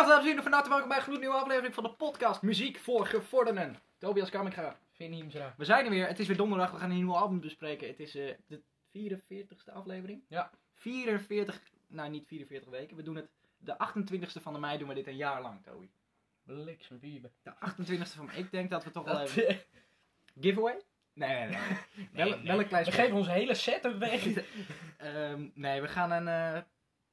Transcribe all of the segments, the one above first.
Dag dames en heren, van harte welkom bij een gloednieuwe aflevering van de podcast Muziek voor Gevorderden. Tobias je hem zo? We zijn er weer, het is weer donderdag, we gaan een nieuwe album bespreken. Het is eh, de 44ste aflevering. Ja. 44, nou niet 44 weken, we doen het de 28ste van de mei doen we dit een jaar lang, Toby. Bliksembieben. De 28ste van ik denk dat we toch wel Dat, even... Giveaway? Nee, nee, nee. wel, nee. wel een klein We geven onze hele set weg. Ehm, nee, we gaan een, eh,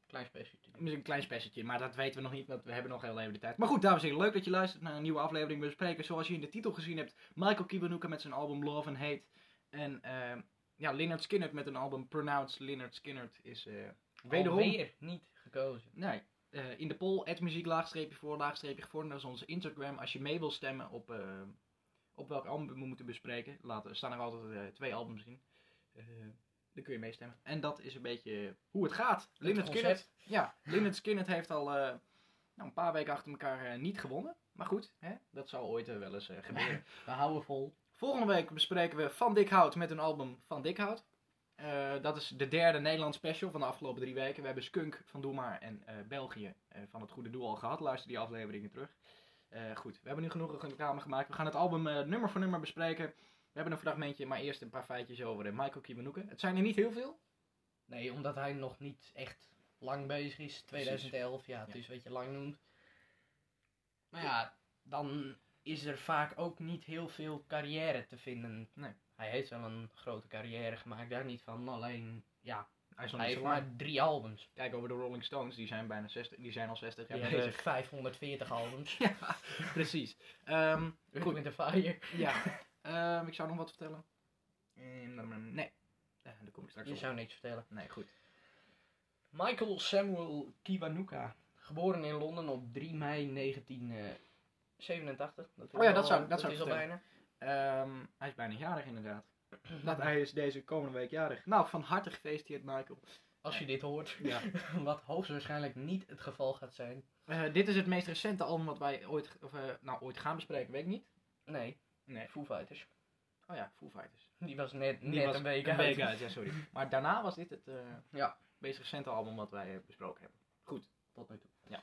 Klein specialtje. Misschien een klein specialtje, maar dat weten we nog niet, want we hebben nog heel even de tijd. Maar goed, dames en heren, leuk dat je luistert naar een nieuwe aflevering. We bespreken, zoals je in de titel gezien hebt, Michael Kiwanuka met zijn album Love and Hate. En ehm ja, Lynyrd Skynyrd met een album Pronounced Lynyrd Skynyrd is eh, wederom... Alweer niet gekozen. Nee, eh, in de poll, muziek laagstreepje voor, laagstreepje gevormd. Dat is onze Instagram. Als je mee wil stemmen op, eh, op welk album we moeten bespreken, laten, staan er altijd eh, twee albums in. Dan kun je meestemmen. En dat is een beetje hoe het gaat. Lynyrd concept. Skynyrd, ja, Lynyrd Skynyrd heeft al eh, nou, een paar weken achter elkaar eh, niet gewonnen. Maar goed, hè, dat zal ooit eh, wel eens gebeuren. We houden vol. Volgende week bespreken we Van Dik Hout met een album Van Dik Hout. Eh, dat is de derde Nederland special van de afgelopen drie weken. We hebben Skunk van Doe Maar en België van het Goede Doel al gehad. Luister die afleveringen terug. Goed, we hebben nu genoeg reclame gemaakt. We gaan het album nummer voor nummer bespreken. We hebben een fragmentje, maar eerst een paar feitjes over eh, Michael Kiwanuka. Het zijn er niet heel veel. Nee, omdat hij nog niet echt lang bezig is. 2011, ja, het Ja. is wat je lang noemt. Maar ja, dan is er vaak ook niet heel veel carrière te vinden. Nee. Hij heeft wel een grote carrière gemaakt, daar niet van. Alleen, ja, Hij is nog hij niet heeft lang. maar drie albums. Kijk over de Rolling Stones, die zijn bijna 60, die zijn al 60 Die jaar hebben bezig. 540 albums. Ja, precies. Ehm, Goed. Met de Fire. ja, Ehm, ik zou nog wat vertellen. Ehm, nee, Eh, daar kom ik straks Je op. zou niks vertellen. Nee, goed. Michael Samuel Kiwanuka. Geboren in Londen op 3 mei 1987. Dat is Oh ja, al- dat zou- dat zou is al bijna. Ehm, hij is bijna jarig inderdaad. Dat hij is deze komende week jarig. Nou, van harte gefeliciteerd Michael. Als je dit hoort. Ja. Wat hoogstwaarschijnlijk niet het geval gaat zijn. Eh, dit is het meest recente album wat wij ooit, of, eh, nou, ooit gaan bespreken, weet ik niet. Nee, Nee. Foo Fighters. Oh ja, Foo Fighters. Die was net, net was een week een uit. week uit, ja sorry. Maar daarna was dit het eh, Ja. meest recente album wat wij eh, besproken hebben. Tot nu toe. Ja.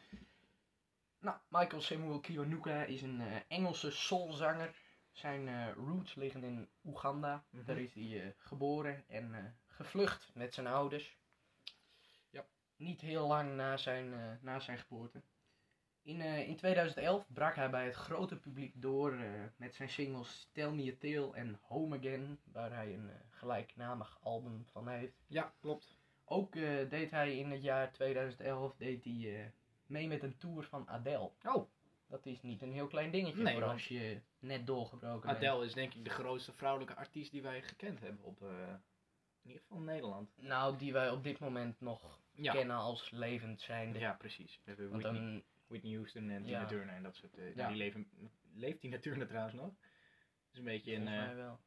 Nou, Michael Samuel Kiwanuka is een eh, Engelse soulzanger. Zijn roots liggen in Oeganda. Mhm. Daar is hij geboren en gevlucht met zijn ouders. Ja. Niet heel lang na zijn, na zijn geboorte. In, eh, in 2011 brak hij bij het grote publiek door eh, met zijn singles Tell Me a Tale en Home Again, waar hij een eh, gelijknamig album van heeft. Ja, klopt. Ook deed hij in het jaar 2011 deed hij, mee met een tour van Adele. Oh, Dat is niet een heel klein dingetje Nee, voor als je net doorgebroken bent. Adele is denk ik de grootste vrouwelijke artiest die wij gekend hebben op, in ieder geval Nederland. Nou, die wij op dit moment nog Ja, kennen als levend zijnde. ja precies. We hebben Want dan, Whitney Houston en Tina Ja. Turner en dat soort. eh, Ja. Die leven, leeft Tina Turner trouwens nog? Dat is een beetje een. volgens eh, mij wel.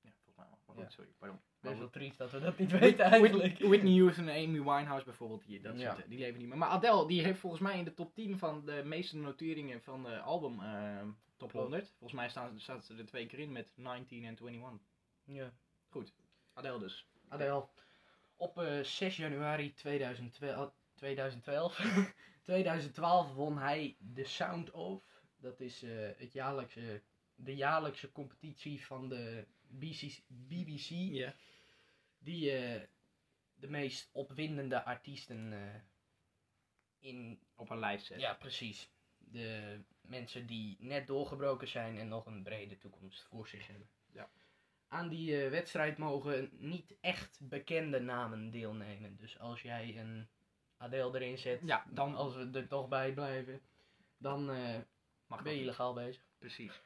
ja, volgens mij wel. Maar Ja. goed, sorry, pardon. Best wel triest dat we dat niet weten eigenlijk. Whitney Houston en Amy Winehouse bijvoorbeeld, die, dat Ja. soort, eh, die leven niet meer. Maar Adele, die heeft volgens mij in de top 10 van de meeste noteringen van de album top Klopt. 100. Volgens mij staan, staat ze er twee keer in met 19 en 21. Ja. Adele dus. Adele. Op eh, 6 januari 2012, 2012, 2012 won hij de Sound Of. Dat is eh, het jaarlijkse, de jaarlijkse competitie van de BC, BBC. Ja. Die eh, de meest opwindende artiesten eh, in... Op een lijst zetten. Ja, precies. De mensen die net doorgebroken zijn en nog een brede toekomst voor zich hebben. Ja. Aan die wedstrijd mogen niet echt bekende namen deelnemen. Dus als jij een Adele erin zet, Ja, dan als we er toch bij blijven, dan eh, mag ben je dat. illegaal bezig. Precies.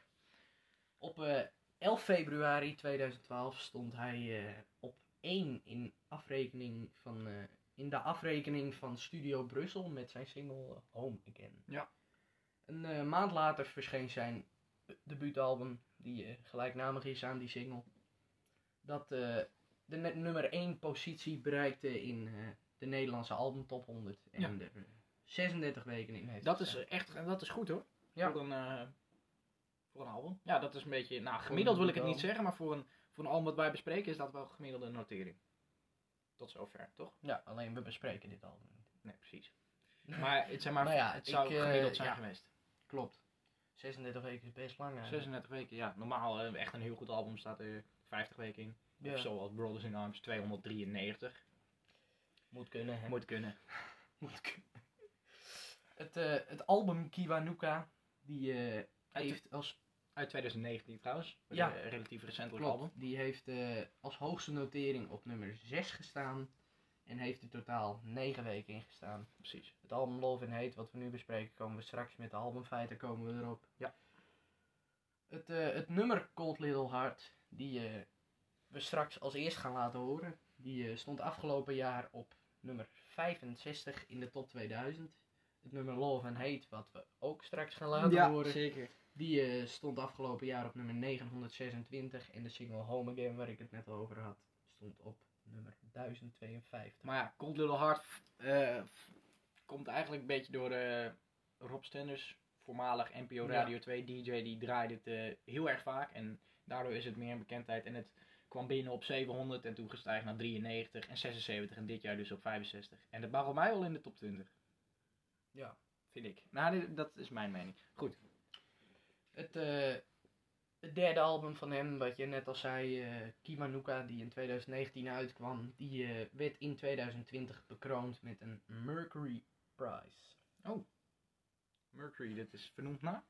Op eh, 11 februari 2012 stond hij eh, op 1 in, afrekening van, in de afrekening van Studio Brussel met zijn single Home Again. Ja. Een maand later verscheen zijn debuutalbum, die gelijknamig is aan die single. Dat de nummer 1 positie bereikte in de Nederlandse album top 100. En Ja. er eh, 36 weken in heeft Dat is echt, en dat is goed hoor. Ja. Voor een, eh, voor een album. Ja, dat is een beetje, nou gemiddeld wil ik het niet zeggen, maar voor een, voor een album wat wij bespreken is dat wel gemiddelde notering. Tot zover, toch? Ja, alleen we bespreken dit album niet. Nee, precies. Maar het, zeg maar, Maar ja, het zou ik, eh, gemiddeld zijn ja. geweest. Klopt. 36 weken is best lang eigenlijk. 36 weken, ja. Normaal eh, echt een heel goed album staat er 50 weken in. Ja. Zoals Brothers in Arms 293. Moet kunnen, hè. Moet kunnen. Moet kunnen. Het, eh, het album Kiwanuka, die eh, heeft als Uit 2019 trouwens. Ja. Een relatief recentelijk album. Die heeft eh, als hoogste notering op nummer 6 gestaan. En heeft er totaal 9 weken in gestaan. Precies. Het album Love and Hate, wat we nu bespreken, komen we straks met de albumfeiten komen we erop. Ja. Het, eh, het nummer Cold Little Heart, die eh, we straks als eerst gaan laten horen, die eh, stond afgelopen jaar op nummer 65 in de top 2000. Het nummer Love and Hate, wat we ook straks gaan laten horen, zeker. die eh, stond afgelopen jaar op nummer 926. En de single Home Again, waar ik het net over had, stond op nummer 1052. Maar ja, Cold Little Heart eh, komt eigenlijk een beetje door eh, Rob Stenders, voormalig NPO Ja. Radio 2 DJ, die draaide het heel erg vaak. En daardoor is het meer een bekendheid. En het kwam binnen op 700 en toen gestegen naar 93 en 76 en dit jaar dus op 65. En dat mag mij wel in de top 20. Ja. Vind ik. Nou, dat is mijn mening. Goed. Het, eh, het derde album van hem, wat je net al zei, eh Kimanuka, die in 2019 uitkwam, die eh, werd in 2020 bekroond met een Mercury Prize. Mercury, dit is vernoemd naar?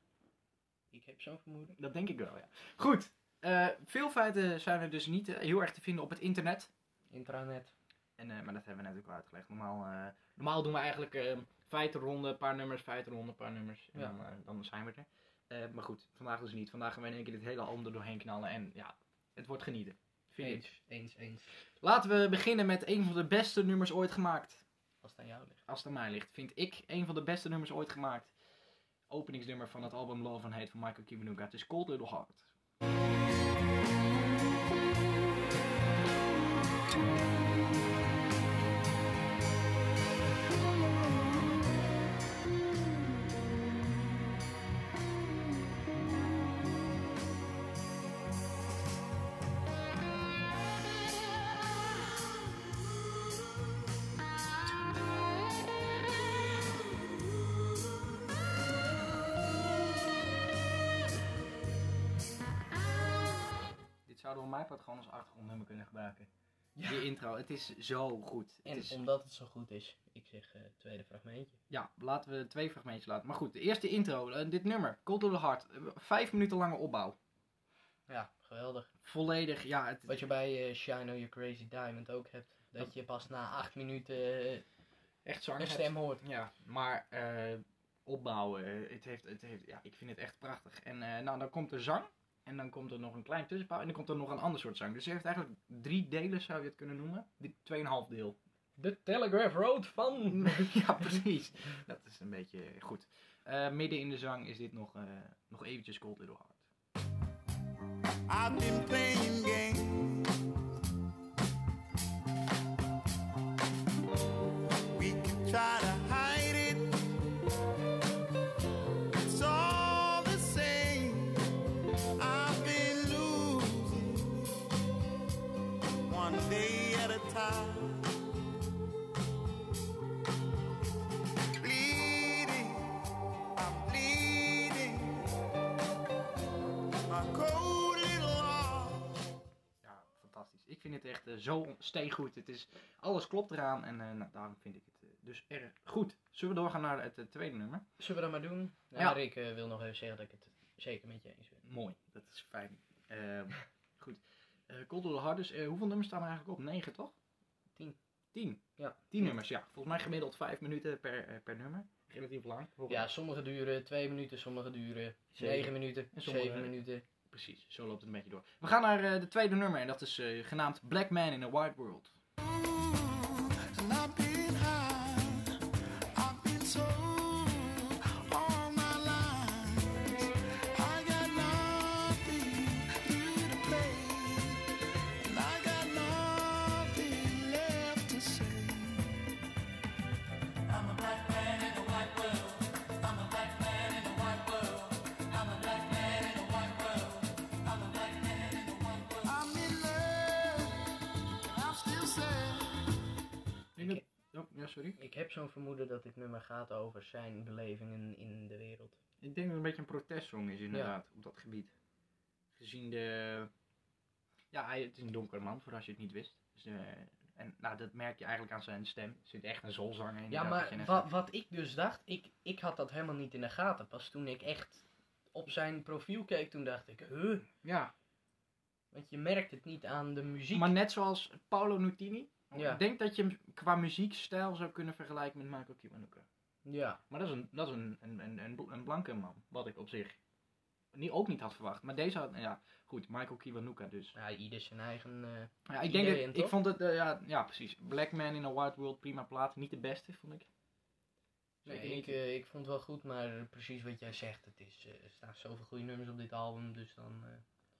Ik heb zo'n vermoeden. Dat denk ik wel, ja. Goed. Eh, veel feiten zijn er dus niet eh, heel erg te vinden op het internet. Intranet. En, eh, maar dat hebben we net ook al uitgelegd. Normaal, normaal doen we eigenlijk eh feitenronde, een paar nummers, feitenronde, een paar nummers. En Ja. dan, dan zijn we er. Maar goed, vandaag dus niet. Vandaag gaan we in één keer dit hele album er doorheen knallen. En ja, het wordt genieten. Vind ik. Eens, eens, eens. Laten we beginnen met een van de beste nummers ooit gemaakt. Als het aan jou ligt. Als het aan mij ligt, vind ik een van de beste nummers ooit gemaakt. Openingsnummer van het album Love and Hate van Michael Kiwanuka. Het is Cold Little Heart. Dit mijn part gewoon als achtergrondnummer kunnen gebruiken. Die intro, het is zo goed. Het En is, omdat het zo goed is, ik zeg eh, tweede fragmentje. Ja, laten we twee fragmentjes laten. Maar goed, de eerste intro, eh, dit nummer, Cold Little Heart. eh, Vijf minuten lange opbouw. Ja, geweldig. Volledig, ja. Het, Wat je bij eh, Shine Your Crazy Diamond ook hebt. Dat je pas na acht minuten echt zang een stem hoort. Ja, maar opbouwen, het heeft, het heeft, ja, ik vind het echt prachtig. En nou, dan komt er zang. En dan komt er nog een klein tussenpauze. En dan komt er nog een ander soort zang. Dus je heeft eigenlijk drie delen, zou je het kunnen noemen. Die tweeënhalf deel. De Telegraph Road van... ja, precies. Dat is een beetje goed. Eh, midden in de zang is dit nog, eh, nog eventjes Cold Little Heart. I've been playing games. Zo steengoed. Het is, alles klopt eraan en eh, nou, daarom vind ik het eh, dus erg goed. Zullen we doorgaan naar het eh, tweede nummer? Zullen we dat maar doen? Ja, Ja. Eh, wil nog even zeggen dat ik het zeker met je eens ben. Mooi, dat is fijn. Ehm, goed. Eh Cold Little Heart, dus hoeveel nummers staan er eigenlijk op? 9 toch? Tien. 10. Ja. 10 nummers, ja. Volgens mij gemiddeld 5 minuten per, per nummer. Relatief lang. Ja, sommige duren twee minuten, sommige duren Zeven. negen minuten, En sommige- zeven minuten. Precies, zo loopt het een beetje door. We gaan naar eh, de tweede nummer en dat is eh, genaamd Black Man in a White World. Ik heb zo'n vermoeden dat dit nummer gaat over zijn belevingen in de wereld. Ik denk dat het een beetje een protestsong is inderdaad, op dat gebied. Gezien de... Ja, hij, het is een donkere man, voor als je het niet wist. Dus, eh, en nou, dat merk je eigenlijk aan zijn stem. Er zit echt een zolzanger in. Ja, maar wa- wat ik dus dacht, ik, ik had dat helemaal niet in de gaten. Pas toen ik echt op zijn profiel keek, toen dacht ik, huh? Ja, Want je merkt het niet aan de muziek. maar net zoals Paolo Nutini. Ja. Ik denk dat je hem qua muziekstijl zou kunnen vergelijken met Michael Kiwanuka. Ja, Maar dat is, een, dat is een, een, een, een, bl- een blanke man, wat ik op zich niet, ook niet had verwacht. Maar deze had, ja, goed, Michael Kiwanuka dus. ja ieder zijn eigen... eh, Ja, ik denk dat, ik vond het, eh, ja, ja precies. Black Man in a White World, prima plaat. Niet de beste, vond ik. nee, ik, niet. eh, ik vond het wel goed, maar precies wat jij zegt. Het is, er staan zoveel goede nummers op dit album, dus dan...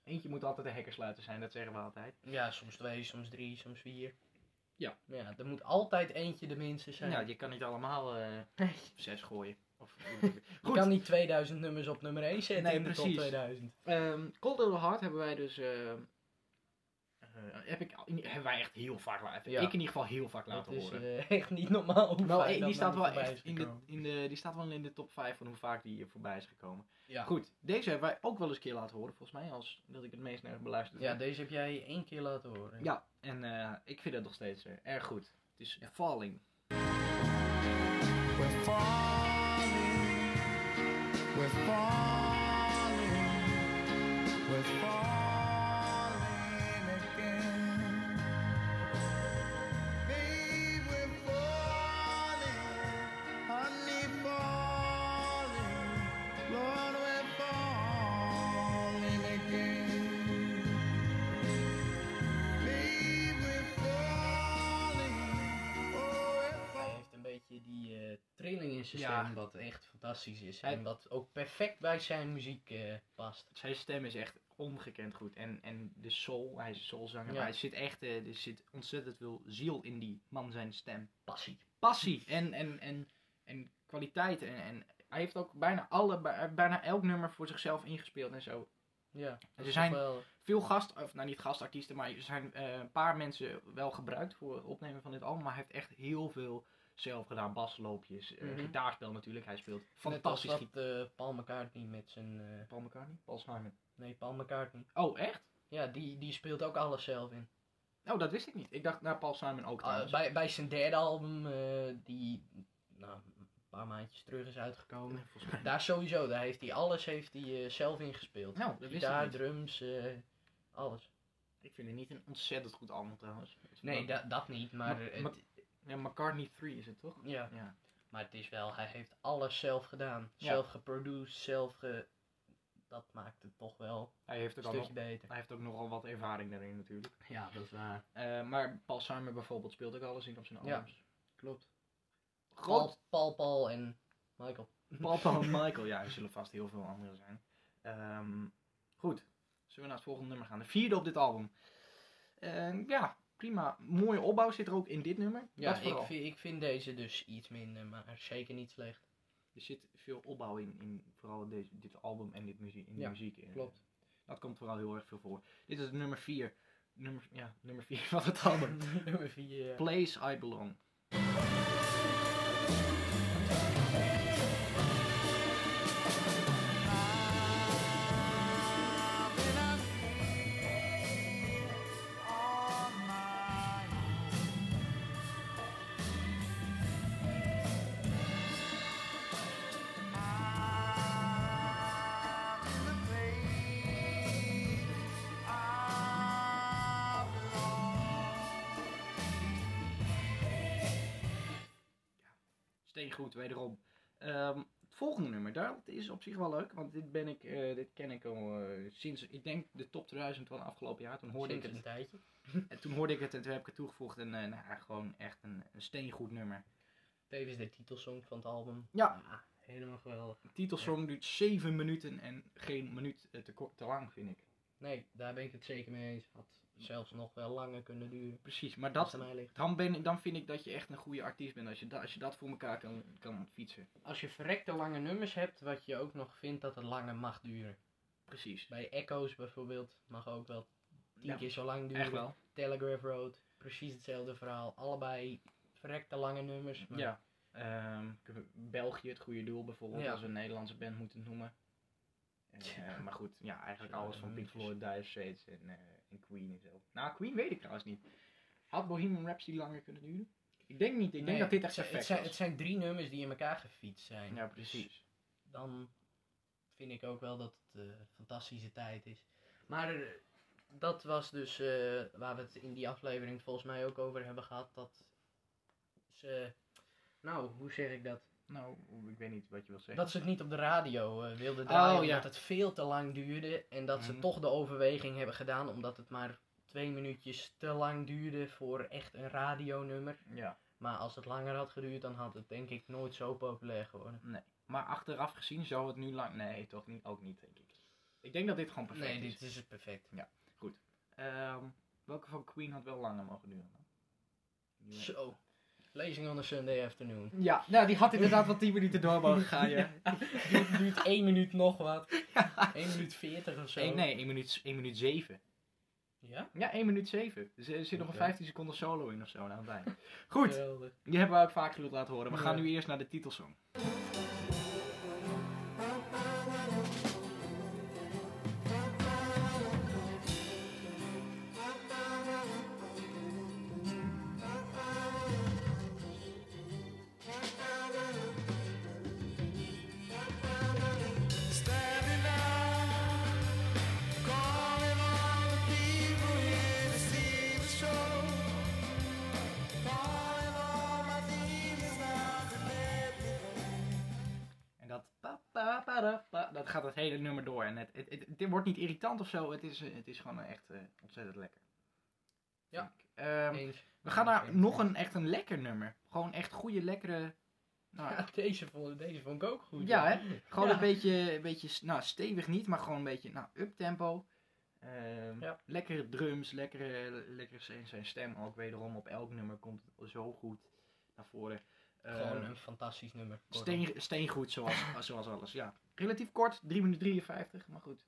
Eentje moet altijd de hekkersluiter zijn, dat zeggen we altijd. ja, soms twee, soms drie, soms vier. Ja. Ja, er moet altijd eentje de minste zijn. Ja, je kan niet allemaal Nee. zes gooien. Of, Je goed, kan niet 2000 nummers op nummer 1 zetten Nee, in de top precies. 2000. Ehm, Cold Little Heart hebben wij dus... eh, eh, heb ik, hebben wij echt heel vaak laten. Ja. Ik in ieder geval heel vaak Dat laten is horen. eh, echt niet normaal hoe vaak eh, dat die staat nou wel echt in de, in de, die staat wel in de top 5 van hoe vaak die hier voorbij is gekomen. Ja. Goed, deze hebben wij ook wel eens een keer laten horen, volgens mij, als dat ik het meest naar beluisterd ja, deze heb jij één keer laten horen. Ja, en eh, ik vind het nog steeds erg goed. Het is Falling. We're falling, we're falling, we're falling zijn Ja. wat echt fantastisch is. En wat ook perfect bij zijn muziek eh, past. Zijn stem is echt ongekend goed. En, en de soul, hij is een soulzanger, Ja. maar hij zit echt, er zit ontzettend veel ziel in die man zijn stem. Passie. Passie en, en, en, en kwaliteit. En, en hij heeft ook bijna, alle, bij- bijna elk nummer voor zichzelf ingespeeld en zo. Ja, dat is zijn- wel... Veel gast, of nou niet gastartiesten, maar er zijn eh, een paar mensen wel gebruikt voor het opnemen van dit album. Maar hij heeft echt heel veel zelf gedaan. Basloopjes, eh, Mhm. gitaarspel natuurlijk. Hij speelt fantastisch gitaar. eh, Paul McCartney met zijn... eh, Paul McCartney? Paul Simon. nee, Paul McCartney. Oh, echt? Ja, die, die speelt ook alles zelf in. Oh, dat wist ik niet. Ik dacht naar Paul Simon ook Ah, trouwens. bij, bij zijn derde album, die nou, een paar maandjes terug is uitgekomen. Nee. Daar sowieso, daar heeft hij alles heeft hij, zelf ingespeeld. Nou, dat wist ik Gitaar, drums, alles. Ik vind het niet een ontzettend goed album trouwens. Nee, Maar- da- dat niet, maar, het, Ja, McCartney 3 is het toch? ja, Ja. maar het is wel, hij heeft alles zelf gedaan. Ja. Zelf geproduced, zelf ge... Dat maakt het toch wel Hij heeft een ook, nog, stukje beter. hij heeft ook nogal wat ervaring daarin natuurlijk. Ja, dat is waar. Eh, maar Paul Simon bijvoorbeeld speelt ook alles in op zijn Ja. albums. Klopt. Groot. Paul, Paul, Paul en Michael. Paul, Paul en Michael. Ja, er zullen vast heel veel anderen zijn. Ehm, goed. Zullen we naar het volgende nummer gaan? De vierde op dit album. Ehm, ja, prima. Mooie opbouw zit er ook in dit nummer. Ja, ik vind, ik vind deze dus iets minder, maar zeker niet slecht. Er zit veel opbouw in, in vooral deze, dit album en dit muziek, in de Ja, muziek. eh. klopt. Dat komt vooral heel erg veel voor. Dit is nummer 4. Nummer, ja, nummer 4 van het album. Nummer 4. Place I Belong. Steengoed, wederom. Ehm, het volgende nummer, dat is op zich wel leuk, want dit ben ik, eh, dit ken ik al eh, sinds, ik denk de top 2000 van afgelopen jaar. Toen hoorde ik het. een tijdje. En toen hoorde ik het en toen heb ik het toegevoegd en eh, nou, gewoon echt een, een steengoed nummer. Tevens de titelsong van het album. Ja. Helemaal geweldig. De titelsong duurt 7 minuten en geen minuut te, kort- te lang, vind ik. Nee, daar ben ik het zeker mee eens. Had zelfs nog wel langer kunnen duren. Precies, maar dat, dan, ben, ik- dan vind ik dat je echt een goede artiest bent als je, da- als je dat voor elkaar kan, kan fietsen. Als je verrekte lange nummers hebt, wat je ook nog vindt dat het langer mag duren. Precies. Bij Echoes bijvoorbeeld mag ook wel tien Ja, keer zo lang duren. Echt wel. Telegraph Road, precies hetzelfde verhaal. Allebei verrekte lange nummers. maar- Ja. Ehm, België, het goede doel bijvoorbeeld, Ja. als we een Nederlandse band moeten noemen. Eh, Tja. maar goed, ja, eigenlijk alles van Pink. Floyd, Dire Straits en, eh, en Queen en zo. Nou, Queen weet ik trouwens niet. Had Bohemian Rhapsody langer kunnen duren? Ik denk niet, ik denk dat dit echt het, zijn- perfect het, zijn, was. het zijn drie nummers die in elkaar gefietst zijn. Ja, Dus precies. dan vind ik ook wel dat het een fantastische tijd is. Maar eh, dat was dus eh, waar we het in die aflevering volgens mij ook over hebben gehad. Dat ze, nou, hoe zeg ik dat? Nou, ik weet niet wat je wil zeggen. Dat ze het niet op de radio eh, wilden draaien, Oh, ja. omdat het veel te lang duurde. En dat ze Mhm. toch de overweging hebben gedaan, omdat het maar twee minuutjes te lang duurde voor echt een radionummer. Ja, Maar als het langer had geduurd, dan had het denk ik nooit zo populair geworden. nee. Maar achteraf gezien zou het nu lang... Nee, toch niet, ook niet, denk ik. Ik denk dat dit gewoon perfect Nee, is. dit is het perfect. Ehm, welke van Queen had wel langer mogen duren Zo. Lezing on a Sunday afternoon. Ja, nou die had inderdaad wel 10 minuten door mogen gaan, ja. duurt, duurt 1 minuut nog wat. 1 minuut 40 of zo. Eh, nee, 1 minuut, 1 minuut 7. Ja? Ja, 1 minuut 7. Dus er zit nog een Oké. 15 seconden solo in of zo aan het eind. Goed, Geweldig. die hebben we ook vaak genoeg laten horen. We Ja. gaan nu eerst naar de titelsong. Hele nummer door. En het, het, het, het wordt niet irritant of zo. Het is, eh, het is gewoon echt eh, ontzettend lekker. Ja. Ehm, Eens. we gaan naar nog een echt een lekker nummer. Gewoon echt goede, lekkere... Nou, Ja, deze vond, deze vond ik ook goed. Ja, hè? Gewoon Ja. een beetje, een beetje nou, stevig niet, maar gewoon een beetje nou, uptempo. Ehm Ja. Lekkere drums, lekkere, lekkere zijn, zijn stem ook wederom op elk nummer komt zo goed naar voren. Gewoon Ehm, een fantastisch nummer. steen, steengoed zoals, zoals alles, ja. Relatief kort, 3 minuten 53, maar goed.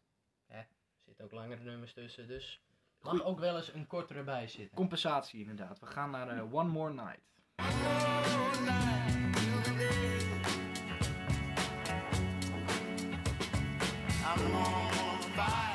Er zitten ook langere nummers tussen, dus er Goeie- mag ook wel eens een kortere bij zitten. Compensatie inderdaad. We gaan naar eh, One More Night. I'm on fire,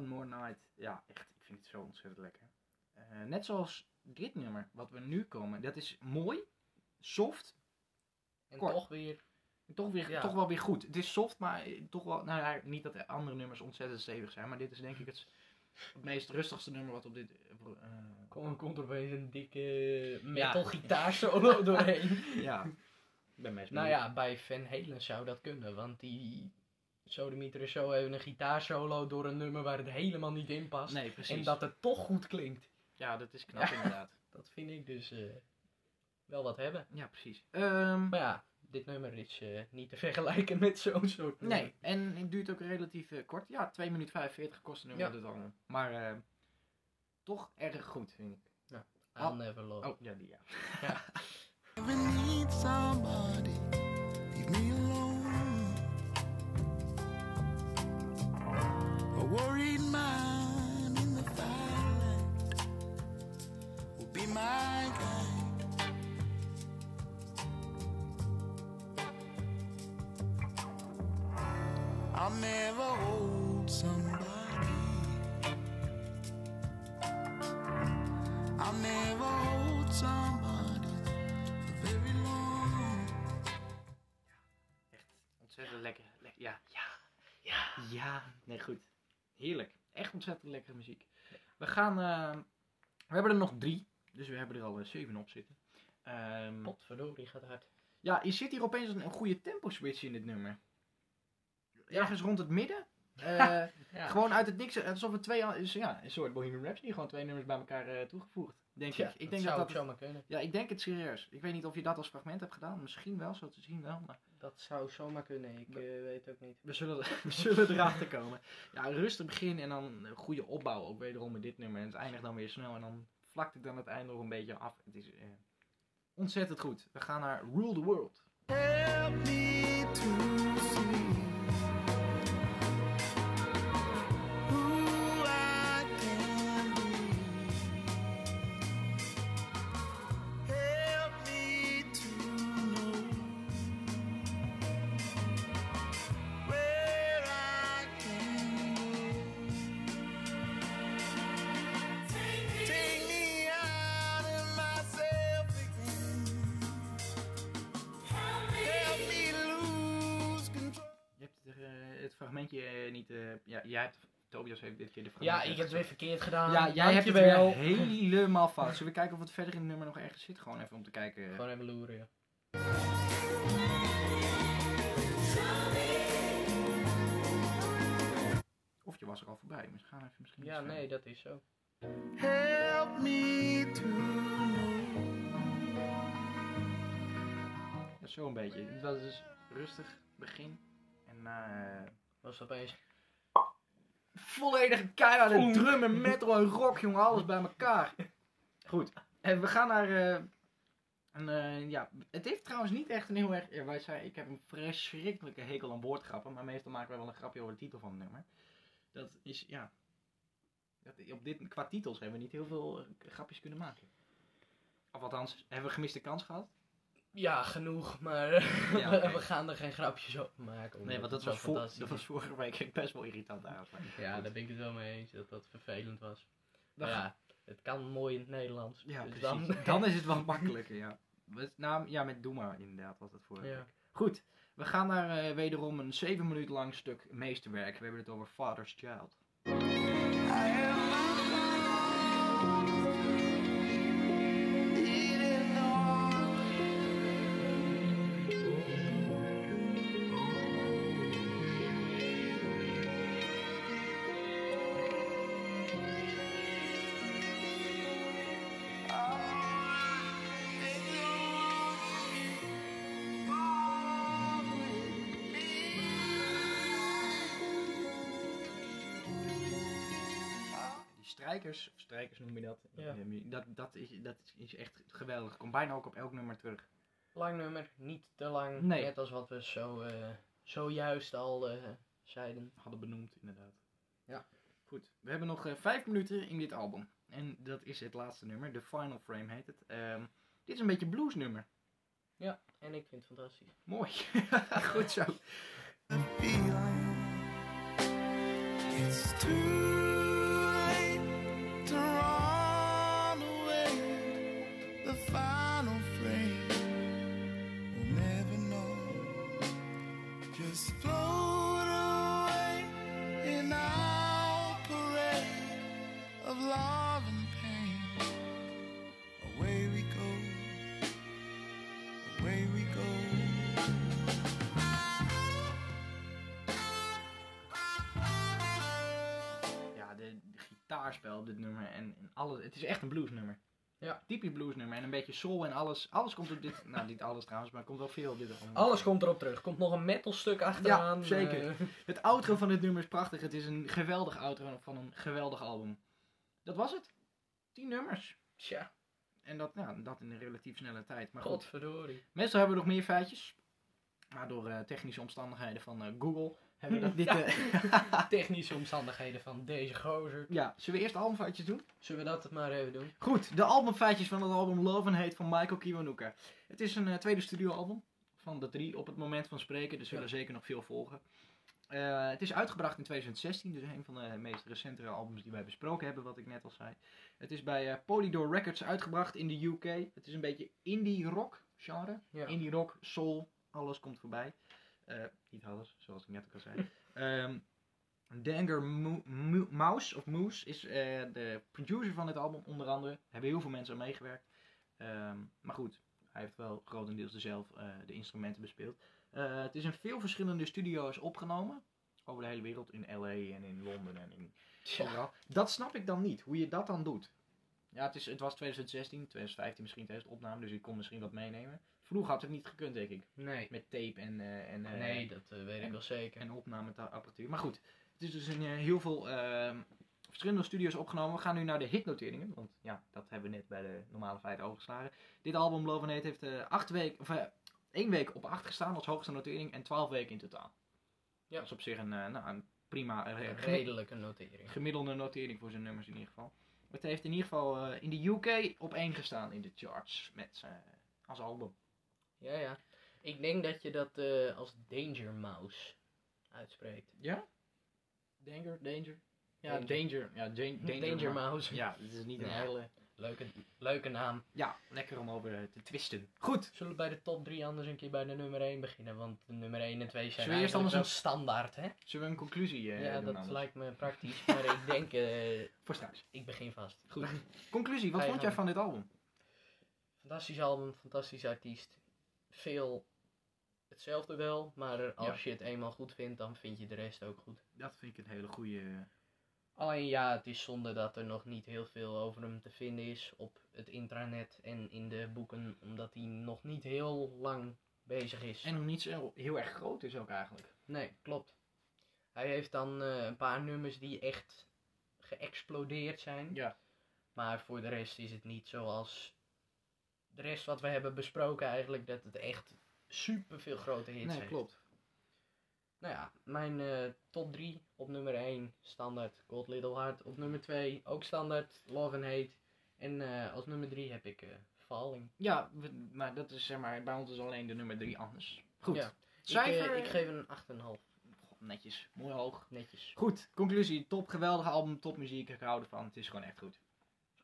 One More Night. Ja, echt. Ik vind het zo ontzettend lekker. Eh, net zoals dit nummer, wat we nu komen. Dat is mooi, soft, En kort. toch weer, Toch, weer, Ja. toch wel weer goed. Het is soft, maar toch wel. Nou ja, niet dat de andere nummers ontzettend stevig zijn, maar dit is denk ik het, het meest rustigste nummer wat op dit. pro- eh, komt, er opeens een dikke metal doorheen. ja, ik ben meest Nou benieuwd. ja, bij Van Halen zou dat kunnen, want die Sodemieter Show heeft een gitaarsolo door een nummer waar het helemaal niet in past. Nee, precies. en dat het toch goed klinkt. Ja, dat is knap Ja. inderdaad. Dat vind ik dus eh, wel wat hebben. Ja, precies. Ehm, Maar ja, dit nummer is eh, niet te vergelijken met zo'n soort nummer. nee, en het duurt ook relatief eh, kort. Ja, 2 minuten 45 kost het nummer Ja. dit album. Maar eh, toch erg goed, vind ik. I'll never love. Oh, ja, die ja. Ever my guide. I'll never hold somebody. I'll never hold somebody for very long. Echt ontzettend lekker. Le- ja, ja, ja. Ja, nee, goed. Heerlijk. Echt ontzettend lekkere muziek. We gaan, eh, we hebben er nog drie. Dus we hebben er al eh, zeven op zitten. Ehm, Potverdorie gaat hard. ja, je zit hier opeens een, een goede tempo switch in dit nummer. Ergens rond het midden Eh, Ja. Gewoon uit het niks, alsof het twee, is, ja, een soort Bohemian Rhapsody, gewoon twee nummers bij elkaar eh, toegevoegd. Denk ik. Ik dat denk zou dat ook dat, zomaar kunnen. ja, ik denk het serieus. Ik weet niet of je dat als fragment hebt gedaan. Misschien wel, zo te zien wel. Maar Dat zou zomaar kunnen, ik eh, weet ook niet. we zullen, we zullen erachter komen. Ja, rustig begin en dan een goede opbouw. Ook wederom met dit nummer. En het eindigt dan weer snel. En dan vlakt het dan het einde nog een beetje af. Het is eh, ontzettend goed. We gaan naar Rule the World. Eh, eh, niet... eh, ja, jij hebt... Tobias heeft dit keer de Ja, fragment ik heb het weer verkeerd gedaan. Ja, jij hebt het weer helemaal fout. Zullen we kijken of het verder in het nummer nog ergens zit? Gewoon even om te kijken. Gewoon even loeren, ja. Of je was er al voorbij. Dus gaan we even misschien Ja, nee, dat is zo. Help me to know. verder. Ja, zo een beetje. Het was dus rustig begin. En na eh, Was opeens... volledige keiharde drum en metal en rock, jongen. Alles bij elkaar. Goed. En we gaan naar... eh, een, eh, ja, het heeft trouwens niet echt een heel erg... ja, wij zei, ik heb een verschrikkelijke hekel aan woordgrappen. Maar meestal maken wij wel een grapje over de titel van het nummer. Dat is, ja... Dat, op dit, qua titels hebben we niet heel veel eh, grapjes kunnen maken. Of althans, hebben we gemiste kans gehad? Ja, genoeg, maar Ja, we gaan er geen grapjes over maken. Nee, want dat was, fantastisch dat was vorige week best wel irritant eigenlijk. Ja, daar ben ik het wel mee eens, dat dat vervelend was. Maar ja, het kan mooi in het Nederlands. Ja, dus precies. dan... Dan... is het wat makkelijker, ja. Met- Nou, ja, met Doe maar inderdaad was dat voor. Ja. Goed, we gaan naar eh, wederom een 7 minuten lang stuk meesterwerk. We hebben het over Father's Child. I am strijkers, of strijkers noem je dat, Ja. dat, dat, is, dat is echt geweldig. Komt bijna ook op elk nummer terug. Lang nummer, niet te lang. Nee. Net als wat we zo, eh, zojuist al eh, zeiden. Hadden benoemd, inderdaad. Ja. Goed, we hebben nog eh, vijf minuten in dit album. En dat is het laatste nummer, The Final Frame heet het. Ehm, dit is een beetje bluesnummer. En ik vind het fantastisch. Mooi. Goed zo. op dit nummer en, en alles. Het is echt een bluesnummer. Ja. Typisch bluesnummer en een beetje soul en alles. Alles komt op dit. Nou, niet alles trouwens, maar er komt wel veel op dit album. Alles komt erop terug. Komt nog een metal stuk achteraan. Ja, zeker. eh, Het outro van dit nummer is prachtig. Het is een geweldig outro van een geweldig album. Dat was het. Tien nummers. tja, En dat, ja, dat in een relatief snelle tijd. Maar goed, godverdorie. meestal hebben we nog meer feitjes. Maar door eh, technische omstandigheden van eh, Google hebben we dat niet... eh, Technische omstandigheden van deze gozer. ja, zullen we eerst de albumfeitjes doen? Zullen we dat maar even doen? Goed, de albumfeitjes van het album Love and Hate van Michael Kiwanuka. Het is een eh, tweede studioalbum van de drie op het moment van spreken. Er zullen zeker nog veel volgen. Eh, het is uitgebracht in 2016, dus een van de meest recentere albums die wij besproken hebben, wat ik net al zei. Het is bij Polydor Records uitgebracht in de UK. Het is een beetje indie rock genre. Ja. Indie rock, soul, alles komt voorbij. Eh, niet alles, zoals ik net ook al zei. Ehm Danger Mo- Mo- Mouse, of Moose, is eh, de producer van dit album, onder andere. Er hebben heel veel mensen aan meegewerkt. Ehm, maar goed, hij heeft wel grotendeels zelf eh, de instrumenten bespeeld. Het is in veel verschillende studio's opgenomen. over de hele wereld. In LA en in Londen en in overal. Dat snap ik dan niet, hoe je dat dan doet. Ja, het, is, het was 2016, 2015 misschien tijdens de opname, dus ik kon misschien wat meenemen. Vroeger had het niet gekund, denk ik. Nee. Met tape en, eh, en, eh, Nee, dat eh, weet ik wel zeker. en opnameapparatuur. Maar goed, het is dus in heel veel ehm, verschillende studios opgenomen. We gaan nu naar de hitnoteringen, want ja, dat hebben we net bij de normale feiten overgeslagen. Dit album, Love and Hate, heeft acht weken, of één week op acht gestaan als hoogste notering en twaalf weken in totaal. Ja. Dat is op zich een, nou, een prima, Een redelijke notering. gemiddelde notering voor zijn nummers in ieder geval. Het heeft in ieder geval in de UK op één gestaan in de charts met, als album. Ja, ja. Ik denk dat je dat eh, als Danger Mouse uitspreekt. Ja? Danger, Danger? Ja, Danger. Danger. Ja, Danger, Danger, Mouse. Ja, het is niet een Ja. hele... Leuke, leuke naam. Ja, lekker om over eh, te twisten. Goed. Zullen we bij de top 3 anders een keer bij de nummer 1 beginnen? Want de nummer 1 en 2 zijn Zullen we eerst anders standaard, hè? Zullen we een conclusie eh ja, dat anders? lijkt me praktisch. Maar ik denk, eh, Voor straks. ik begin vast. Goed. Conclusie, wat vond jij van dit album? Fantastisch album, fantastisch artiest. Veel hetzelfde wel, maar als je het eenmaal goed vindt, dan vind je de rest ook goed. Dat vind ik een hele goede... Alleen ja, het is zonde dat er nog niet heel veel over hem te vinden is op het intranet en in de boeken, omdat hij nog niet heel lang bezig is. En nog niet zo heel erg groot is ook eigenlijk. Nee, klopt. Hij heeft dan eh, een paar nummers die echt geëxplodeerd zijn. Ja. Maar voor de rest is het niet zoals de rest wat we hebben besproken eigenlijk, dat het echt super veel grote hits Nee, heeft. klopt. Nou ja, mijn eh, top 3 op nummer 1 standaard Cold Little Heart. Op nummer 2 ook standaard Love and Hate. En eh, als nummer 3 heb ik eh, Falling. Ja, we- maar dat is zeg maar, bij ons is alleen de nummer 3 anders. Goed. Ja. Cijfer? Ik, ik geef een 8,5. Goh, netjes, mooi hoog. Netjes. Goed, conclusie. Top, geweldig album, top muziek. Ik hou ervan. Het is gewoon echt goed.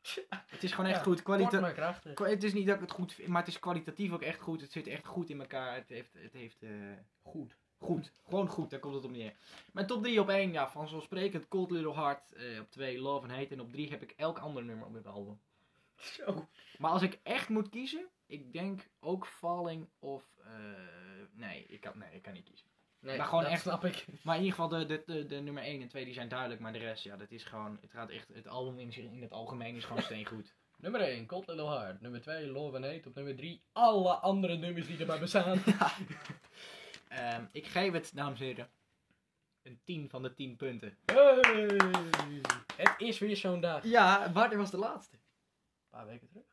Het is gewoon echt Ja, goed. Kwalita- krachtig. Het is niet dat ik het goed vind, maar het is kwalitatief ook echt goed. Het zit echt goed in elkaar. Het heeft, het heeft eh, Goed. goed. Gewoon goed, daar komt het op neer. Mijn top 3 op 1, ja, vanzelfsprekend Cold Little Heart. eh, op 2 Love and Hate. En op 3 heb ik elk ander nummer op dit album. Zo. Maar als ik echt moet kiezen, ik denk ook Falling of... eh, nee, ik kan, nee, ik kan niet kiezen. Nee, Maar gewoon dat echt- snap ik. Maar in ieder geval, de, de, de, de nummer 1 en 2 die zijn duidelijk. Maar de rest, ja, dat is gewoon... Het gaat echt... Het album in, zich- in het algemeen is gewoon steengoed. Nummer 1, Cold Little Heart. Nummer 2, Love and Hate. Op nummer 3, alle andere nummers die er maar bestaan. Ehm, ik geef het, dames en heren, een 10 van de 10 punten. Hey! Het is weer zo'n dag. Een Ja, wanneer was de laatste? paar weken terug.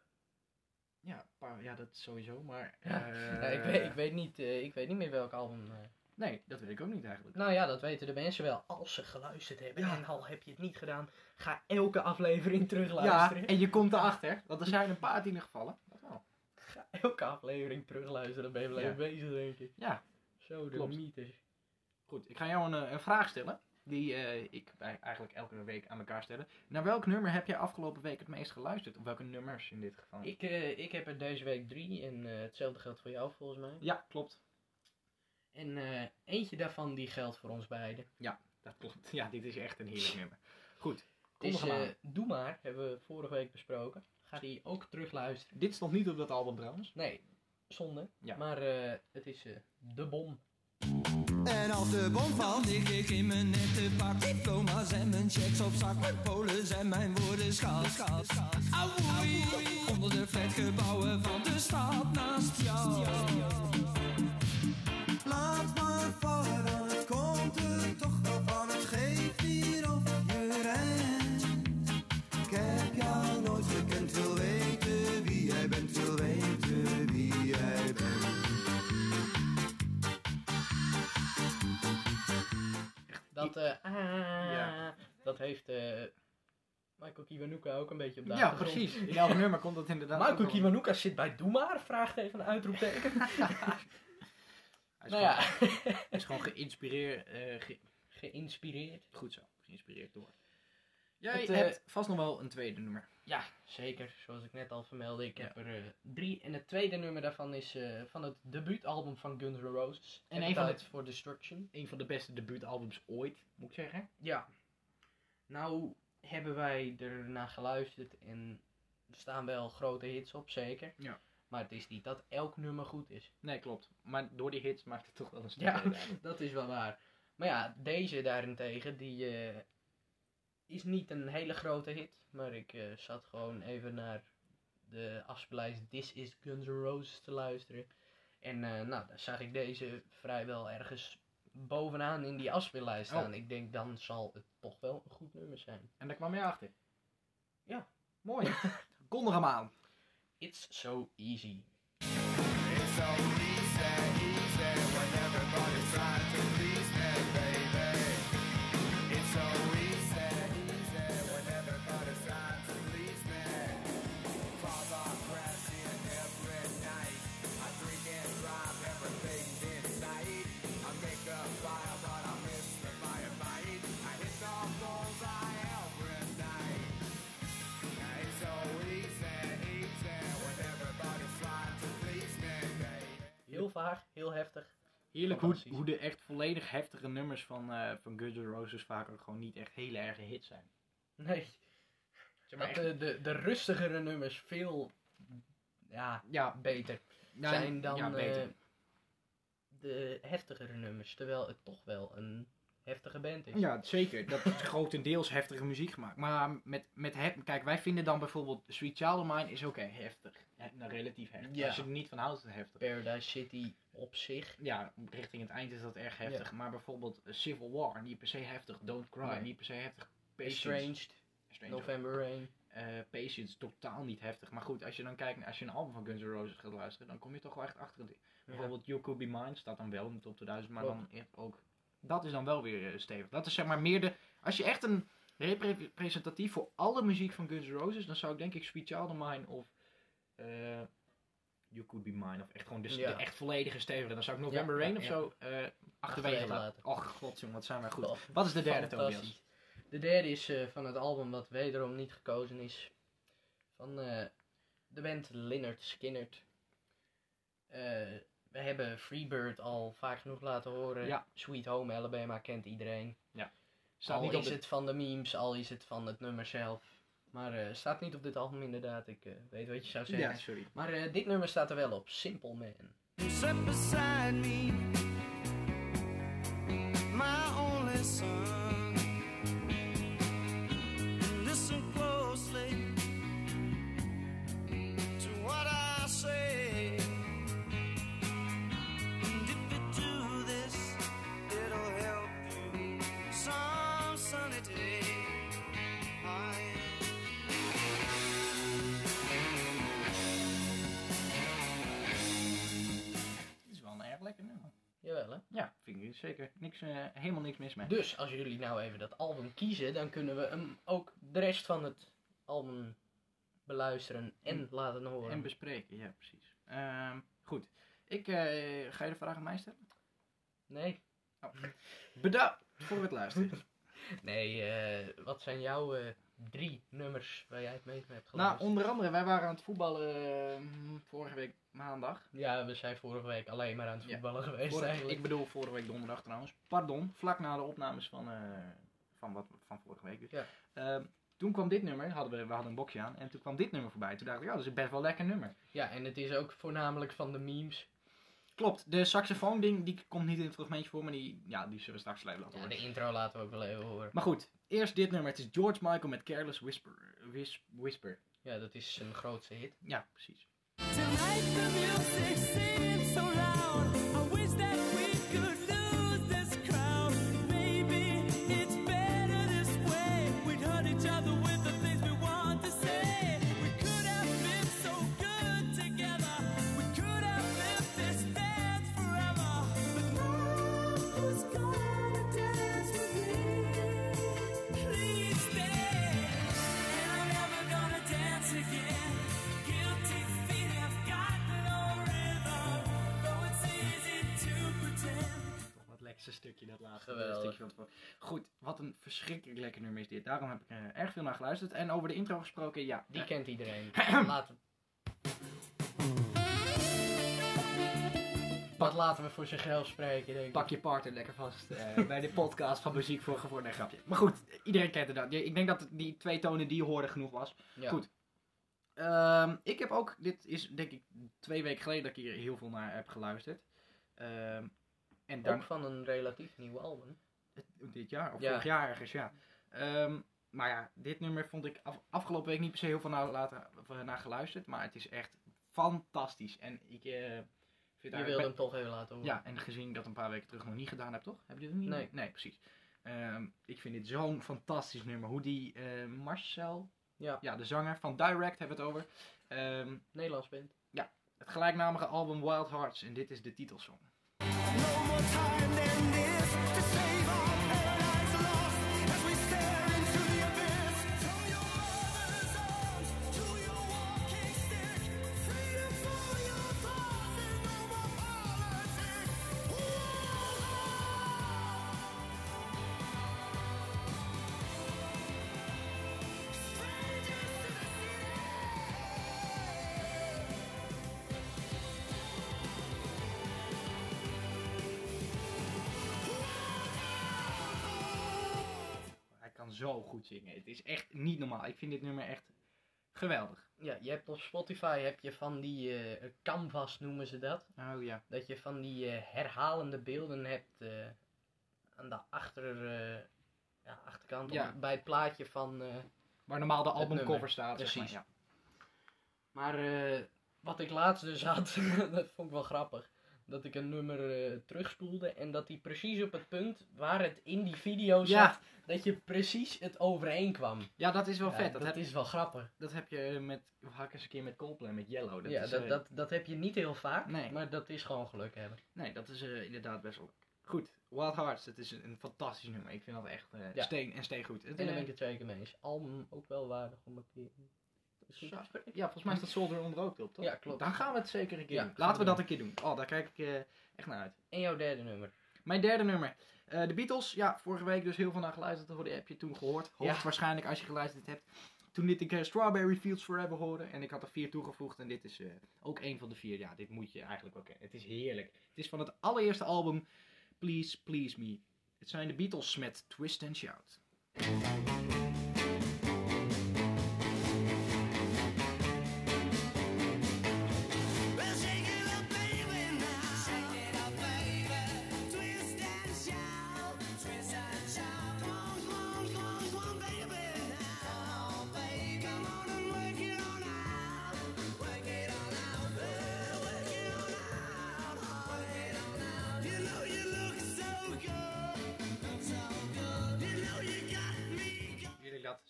Ja, paar, ja dat sowieso, maar... Ja, eh, Ja, ik, weet, ik, weet niet, eh, ik weet niet meer welk album. eh. Nee, dat weet ik ook niet eigenlijk. Nou ja, dat weten de mensen wel. Als ze geluisterd hebben. Ja. En al heb je het niet gedaan, ga elke aflevering Ja, terugluisteren. en je komt erachter, want er zijn een paar tienen gevallen. Dat wel. Ga elke aflevering terugluisteren. Dan ben je wel Ja. even bezig, denk ik. Ja, Zo, de Klopt. mythes. goed. Ik ga jou een, eh, een vraag stellen, die eh, ik eigenlijk elke week aan elkaar stellen. Naar welk nummer heb jij afgelopen week het meest geluisterd? Op welke nummers in dit geval? Ik, eh, ik heb er deze week drie. En hetzelfde geldt voor jou, volgens mij. Ja, klopt. En eh, eentje daarvan die geldt voor ons beiden. Dat klopt. Ja, dit is echt een heerlijk nummer. Goed. Kom aan. Doe Maar, hebben we vorige week besproken. Ga die ook terugluisteren. Dit stond niet op dat album trouwens. Nee, zonde. Ja. Maar eh, het is eh, De Bom. En als de bom valt, lig ik in mijn nette pak. Diploma's en mijn checks op zak. Mijn polen en mijn woorden schat. Auwoei, onder de flatgebouwen van de stad naast jou. Dat, eh, ah, Ja. dat heeft eh, Michael Kiwanuka ook een beetje op de Ja, achtergrond. precies. In elk nummer komt dat inderdaad. Michael. Kiwanuka zit bij Doe Maar? Vraagteken, uitroepteken. Hij is nou ja, gewoon- hij is gewoon geïnspireerd. eh, ge- geïnspireerd. goed zo, geïnspireerd door. Jij Het, eh, hebt vast nog wel een tweede nummer. Ja, zeker. Zoals ik net al vermeldde. Ik Ja. heb er eh, drie. En het tweede nummer daarvan is eh, van het debuutalbum van Guns N' Roses. En een van Appetite for Destruction. Een van de beste debuutalbums ooit, moet ik zeggen. Ja. Nou hebben wij ernaar geluisterd en er staan wel grote hits op, zeker. Ja. Maar het is niet dat elk nummer goed is. Nee, klopt. Maar door die hits maakt het toch wel een stuk Ja, dat is wel waar. Maar ja, deze daarentegen, die is niet een hele grote hit. Maar ik eh, zat gewoon even naar de afspeellijst This is Guns N' Roses te luisteren. En eh, nou, daar zag ik deze vrijwel ergens bovenaan in die afspeellijst Oh. staan. Ik denk, dan zal het toch wel een goed nummer zijn. En daar kwam je achter. Ja. Mooi. Kondig hem aan. It's so easy. It's so easy, easy when everybody's trying Heerlijk hoe, hoe de echt volledig heftige nummers van, eh van Guns N' Roses vaak ook gewoon niet echt hele erge hits zijn. Nee, Zeg maar echt- de, de, de rustigere nummers veel ja, ja, beter nou, zijn dan ja, beter. eh, de heftigere nummers. Terwijl het toch wel een heftige band is. Ja, zeker. Dat is grotendeels heftige muziek gemaakt. Maar met, met hef- kijk, wij vinden dan bijvoorbeeld Sweet Child of Mine is ook heftig. Ja, nou, relatief heftig. Ja. Als je er niet van houdt, is het heftig. Paradise City op zich. Ja, richting het eind is dat erg heftig. Maar bijvoorbeeld eh, Civil War, niet per se heftig. Don't Cry, Nee. niet per se heftig. Patience, Estranged, Strange November Rain. Eh, Patience, totaal niet heftig. Maar goed, als je dan kijkt, als je een album van Guns N' Roses gaat luisteren, dan kom je toch wel echt achter het. Bijvoorbeeld You Could Be Mine staat dan wel in de top 2000, maar Klopt. dan ook. Dat is dan wel weer eh, stevig. Dat is zeg maar meer de. Als je echt een representatief voor alle muziek van Guns N' Roses, dan zou ik denk ik Sweet Child of Mine of. eh, You Could Be Mine, of echt gewoon de, Ja. de echt volledige stevige. Dan zou ik November Ja, Rain ja, of zo eh, achterwege laten. Och, god jongen, wat zijn wij goed. Oh, Wat is de derde. Tobias? De derde is van het album wat wederom niet gekozen is. Van de band Lynyrd Skynyrd. We hebben Freebird al vaak genoeg laten horen. Ja. Sweet Home Alabama kent iedereen. Staat al niet op is de- het van de memes, al is het van het nummer zelf. Maar eh, staat niet op dit album inderdaad, ik eh, weet wat je zou zeggen. Ja, sorry. Maar eh, dit nummer staat er wel op, Simple Man. Sit beside me, my only son. Ja, vind ik zeker. Niks, eh, helemaal niks mis mee. Dus als jullie nou even dat album kiezen, dan kunnen we hem ook de rest van het album beluisteren en laten horen. En bespreken, ja precies. Ehm, goed. Ik eh, ga je de vraag aan mij stellen. nee, Bedankt voor het luisteren. nee eh, wat zijn jouw drie nummers waar jij het meest mee hebt nou, geluisterd? onder andere, wij waren aan het voetballen eh, vorige week maandag. Ja, we zijn vorige week alleen maar aan het Ja. voetballen geweest Vorige- eigenlijk. ik bedoel vorige week donderdag trouwens. Pardon, vlak na de opnames van, eh, van, wat, van vorige week. Dus. Ja. Ehm, toen kwam dit nummer, hadden we, we hadden een boxje aan, en toen kwam dit nummer voorbij. Toen dacht ik, ja, dat is best wel een lekker nummer. Ja, en het is ook voornamelijk van de memes. Klopt, de saxofoon ding, die komt niet in het fragmentje voor, maar die, ja, die zullen we straks even laten Ja, horen. de intro laten we ook wel even horen. Maar goed, eerst dit nummer. Het is George Michael met Careless Whisper. Whis- Whisper. Ja, dat is zijn grootste hit. Ja, precies. Tonight the music seems so loud. I wish that Geweldig. tevoren. Goed, wat een verschrikkelijk lekker nummer is dit. Daarom heb ik er erg veel naar geluisterd. En over de intro gesproken, ja. Die eh, kent iedereen. laten... Dat laten we voor zichzelf spreken, denk ik. Pak je partner lekker vast eh, bij de podcast van Muziek voor. Nee, grapje. Maar goed, iedereen kent het. dan. Ik denk dat die twee tonen die je hoorde genoeg was. Ja. Goed. Ehm, ik heb ook, dit is denk ik twee weken geleden dat ik hier heel veel naar heb geluisterd. Ehm, en dan, Ook van een relatief nieuw album. Het- Dit jaar, of Ja. vorig jaar ergens, ja. Ehm, maar ja, dit nummer vond ik af- afgelopen week niet per se heel veel naar, laten, of, eh, naar geluisterd. Maar het is echt fantastisch. En ik vind Je wilde hem toch even laten horen. Ja, en gezien ik dat een paar weken terug nog niet gedaan heb, toch? Heb je dat niet? Nee. Nee, precies. Ehm, ik vind dit zo'n fantastisch nummer. Hoe die eh, Marcel, Ja. ja, de zanger van Direct hebben we het over. Ehm, Nederlands band. het gelijknamige album Wild Hearts. En dit is de titelsong. Time than this to save our zingen. Het is echt niet normaal. Ik vind dit nummer echt geweldig. Ja, je hebt op Spotify heb je van die eh, canvas noemen ze dat. Oh ja. Dat je van die eh, herhalende beelden hebt eh, aan de achter, ja, achterkant Ja. bij het plaatje van. Waar normaal de albumcover staat. zeg Precies. maar, Maar wat ik laatst dus had, dat vond ik wel grappig. Dat ik een nummer terugspoelde en dat hij precies op het punt waar het in die video zat. Dat je precies het overeenkwam. ja. ja, dat is wel Ja, vet. dat Dat, heb, is wel grappig. dat heb je met, ik eens een keer met Coldplay, met Yellow. Dat ja, is, dat, eh, dat, dat heb je niet heel vaak, Nee. maar dat is gewoon geluk hebben. Nee, dat is eh, inderdaad best wel. Goed, Wild Hearts, het is een, een fantastisch nummer. Ik vind dat echt eh, Ja. steen en steen goed. En daar ben ik het zeker mee eens. Album ook wel waardig om een keer. Ja, volgens mij staat Soldier onder ook op, toch? Ja, klopt. Dan gaan we het zeker een keer doen. Laten we dat een keer doen. Oh, daar kijk ik echt naar uit. En jouw derde nummer. Mijn derde nummer. Eh, de Beatles. Ja, vorige week dus heel veel naar geluisterd. Hoorde, heb je toen gehoord. Hoogstwaarschijnlijk als je geluisterd hebt. Toen liet ik eh, Strawberry Fields Forever horen. En ik had er vier toegevoegd. En dit is eh, ook een van de vier. Ja, dit moet je eigenlijk ook kennen. Het is heerlijk. Het is van het allereerste album Please Please Me. Het zijn de Beatles met Twist and Shout.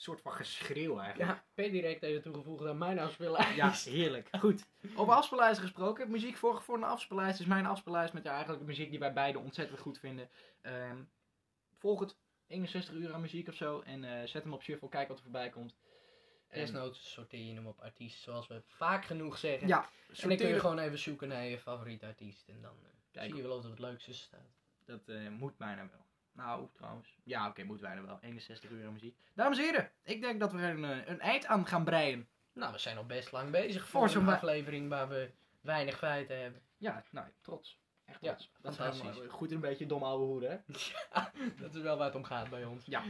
Soort van geschreeuw eigenlijk. Ja, per direct even toegevoegd aan mijn afspeellijst. Ja, heerlijk. Goed. Over afspeellijsten gesproken. Muziek voor, voor een afspeellijst is mijn afspeellijst met ja, eigenlijk de muziek die wij beiden ontzettend goed vinden. Ehm, volg het. 61 uur aan muziek of zo. En eh, zet hem op shuffle. Kijk wat er voorbij komt. Desnoods sorteer je hem op artiest, zoals we vaak genoeg zeggen. Ja, en dan kun sorteer je gewoon even zoeken naar je favoriete artiest. En dan eh, zie je wel of er het leukste staat. Dat eh, moet bijna wel. Nou, trouwens. Ja, oké, moet bijna wel. 61 uur muziek. Dames en heren, ik denk dat we er een, eh, een eind aan gaan breien. Nou, we zijn al best lang bezig Voor zo'n aflevering waar we weinig feiten hebben. Ja, nou, trots. Echt Ja, trots. Dat is fantastisch. goed een beetje dom ouwe hoeden, hè? Dat is wel waar het om gaat bij ons. Ja.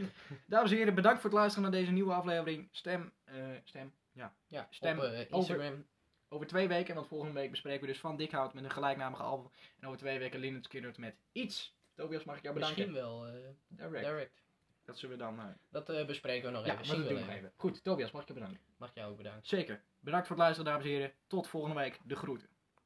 Dames en heren, bedankt voor het luisteren naar deze nieuwe aflevering. Stem, eh, stem, ja. Ja, Stem op eh, Instagram. Over twee weken, want volgende week bespreken we dus Van Dikhout met een gelijknamige album. En over twee weken Lynyrd Skynyrd met iets. Tobias, mag ik jou bedanken? Misschien wel eh, Direct. direct. Dat zullen we dan... eh, Dat eh, bespreken we nog ja, even. dat doen we wel even. Goed, Tobias, mag ik je bedanken? Mag jou ook bedanken. Zeker. Bedankt voor het luisteren, dames en heren. Tot volgende week. De groeten.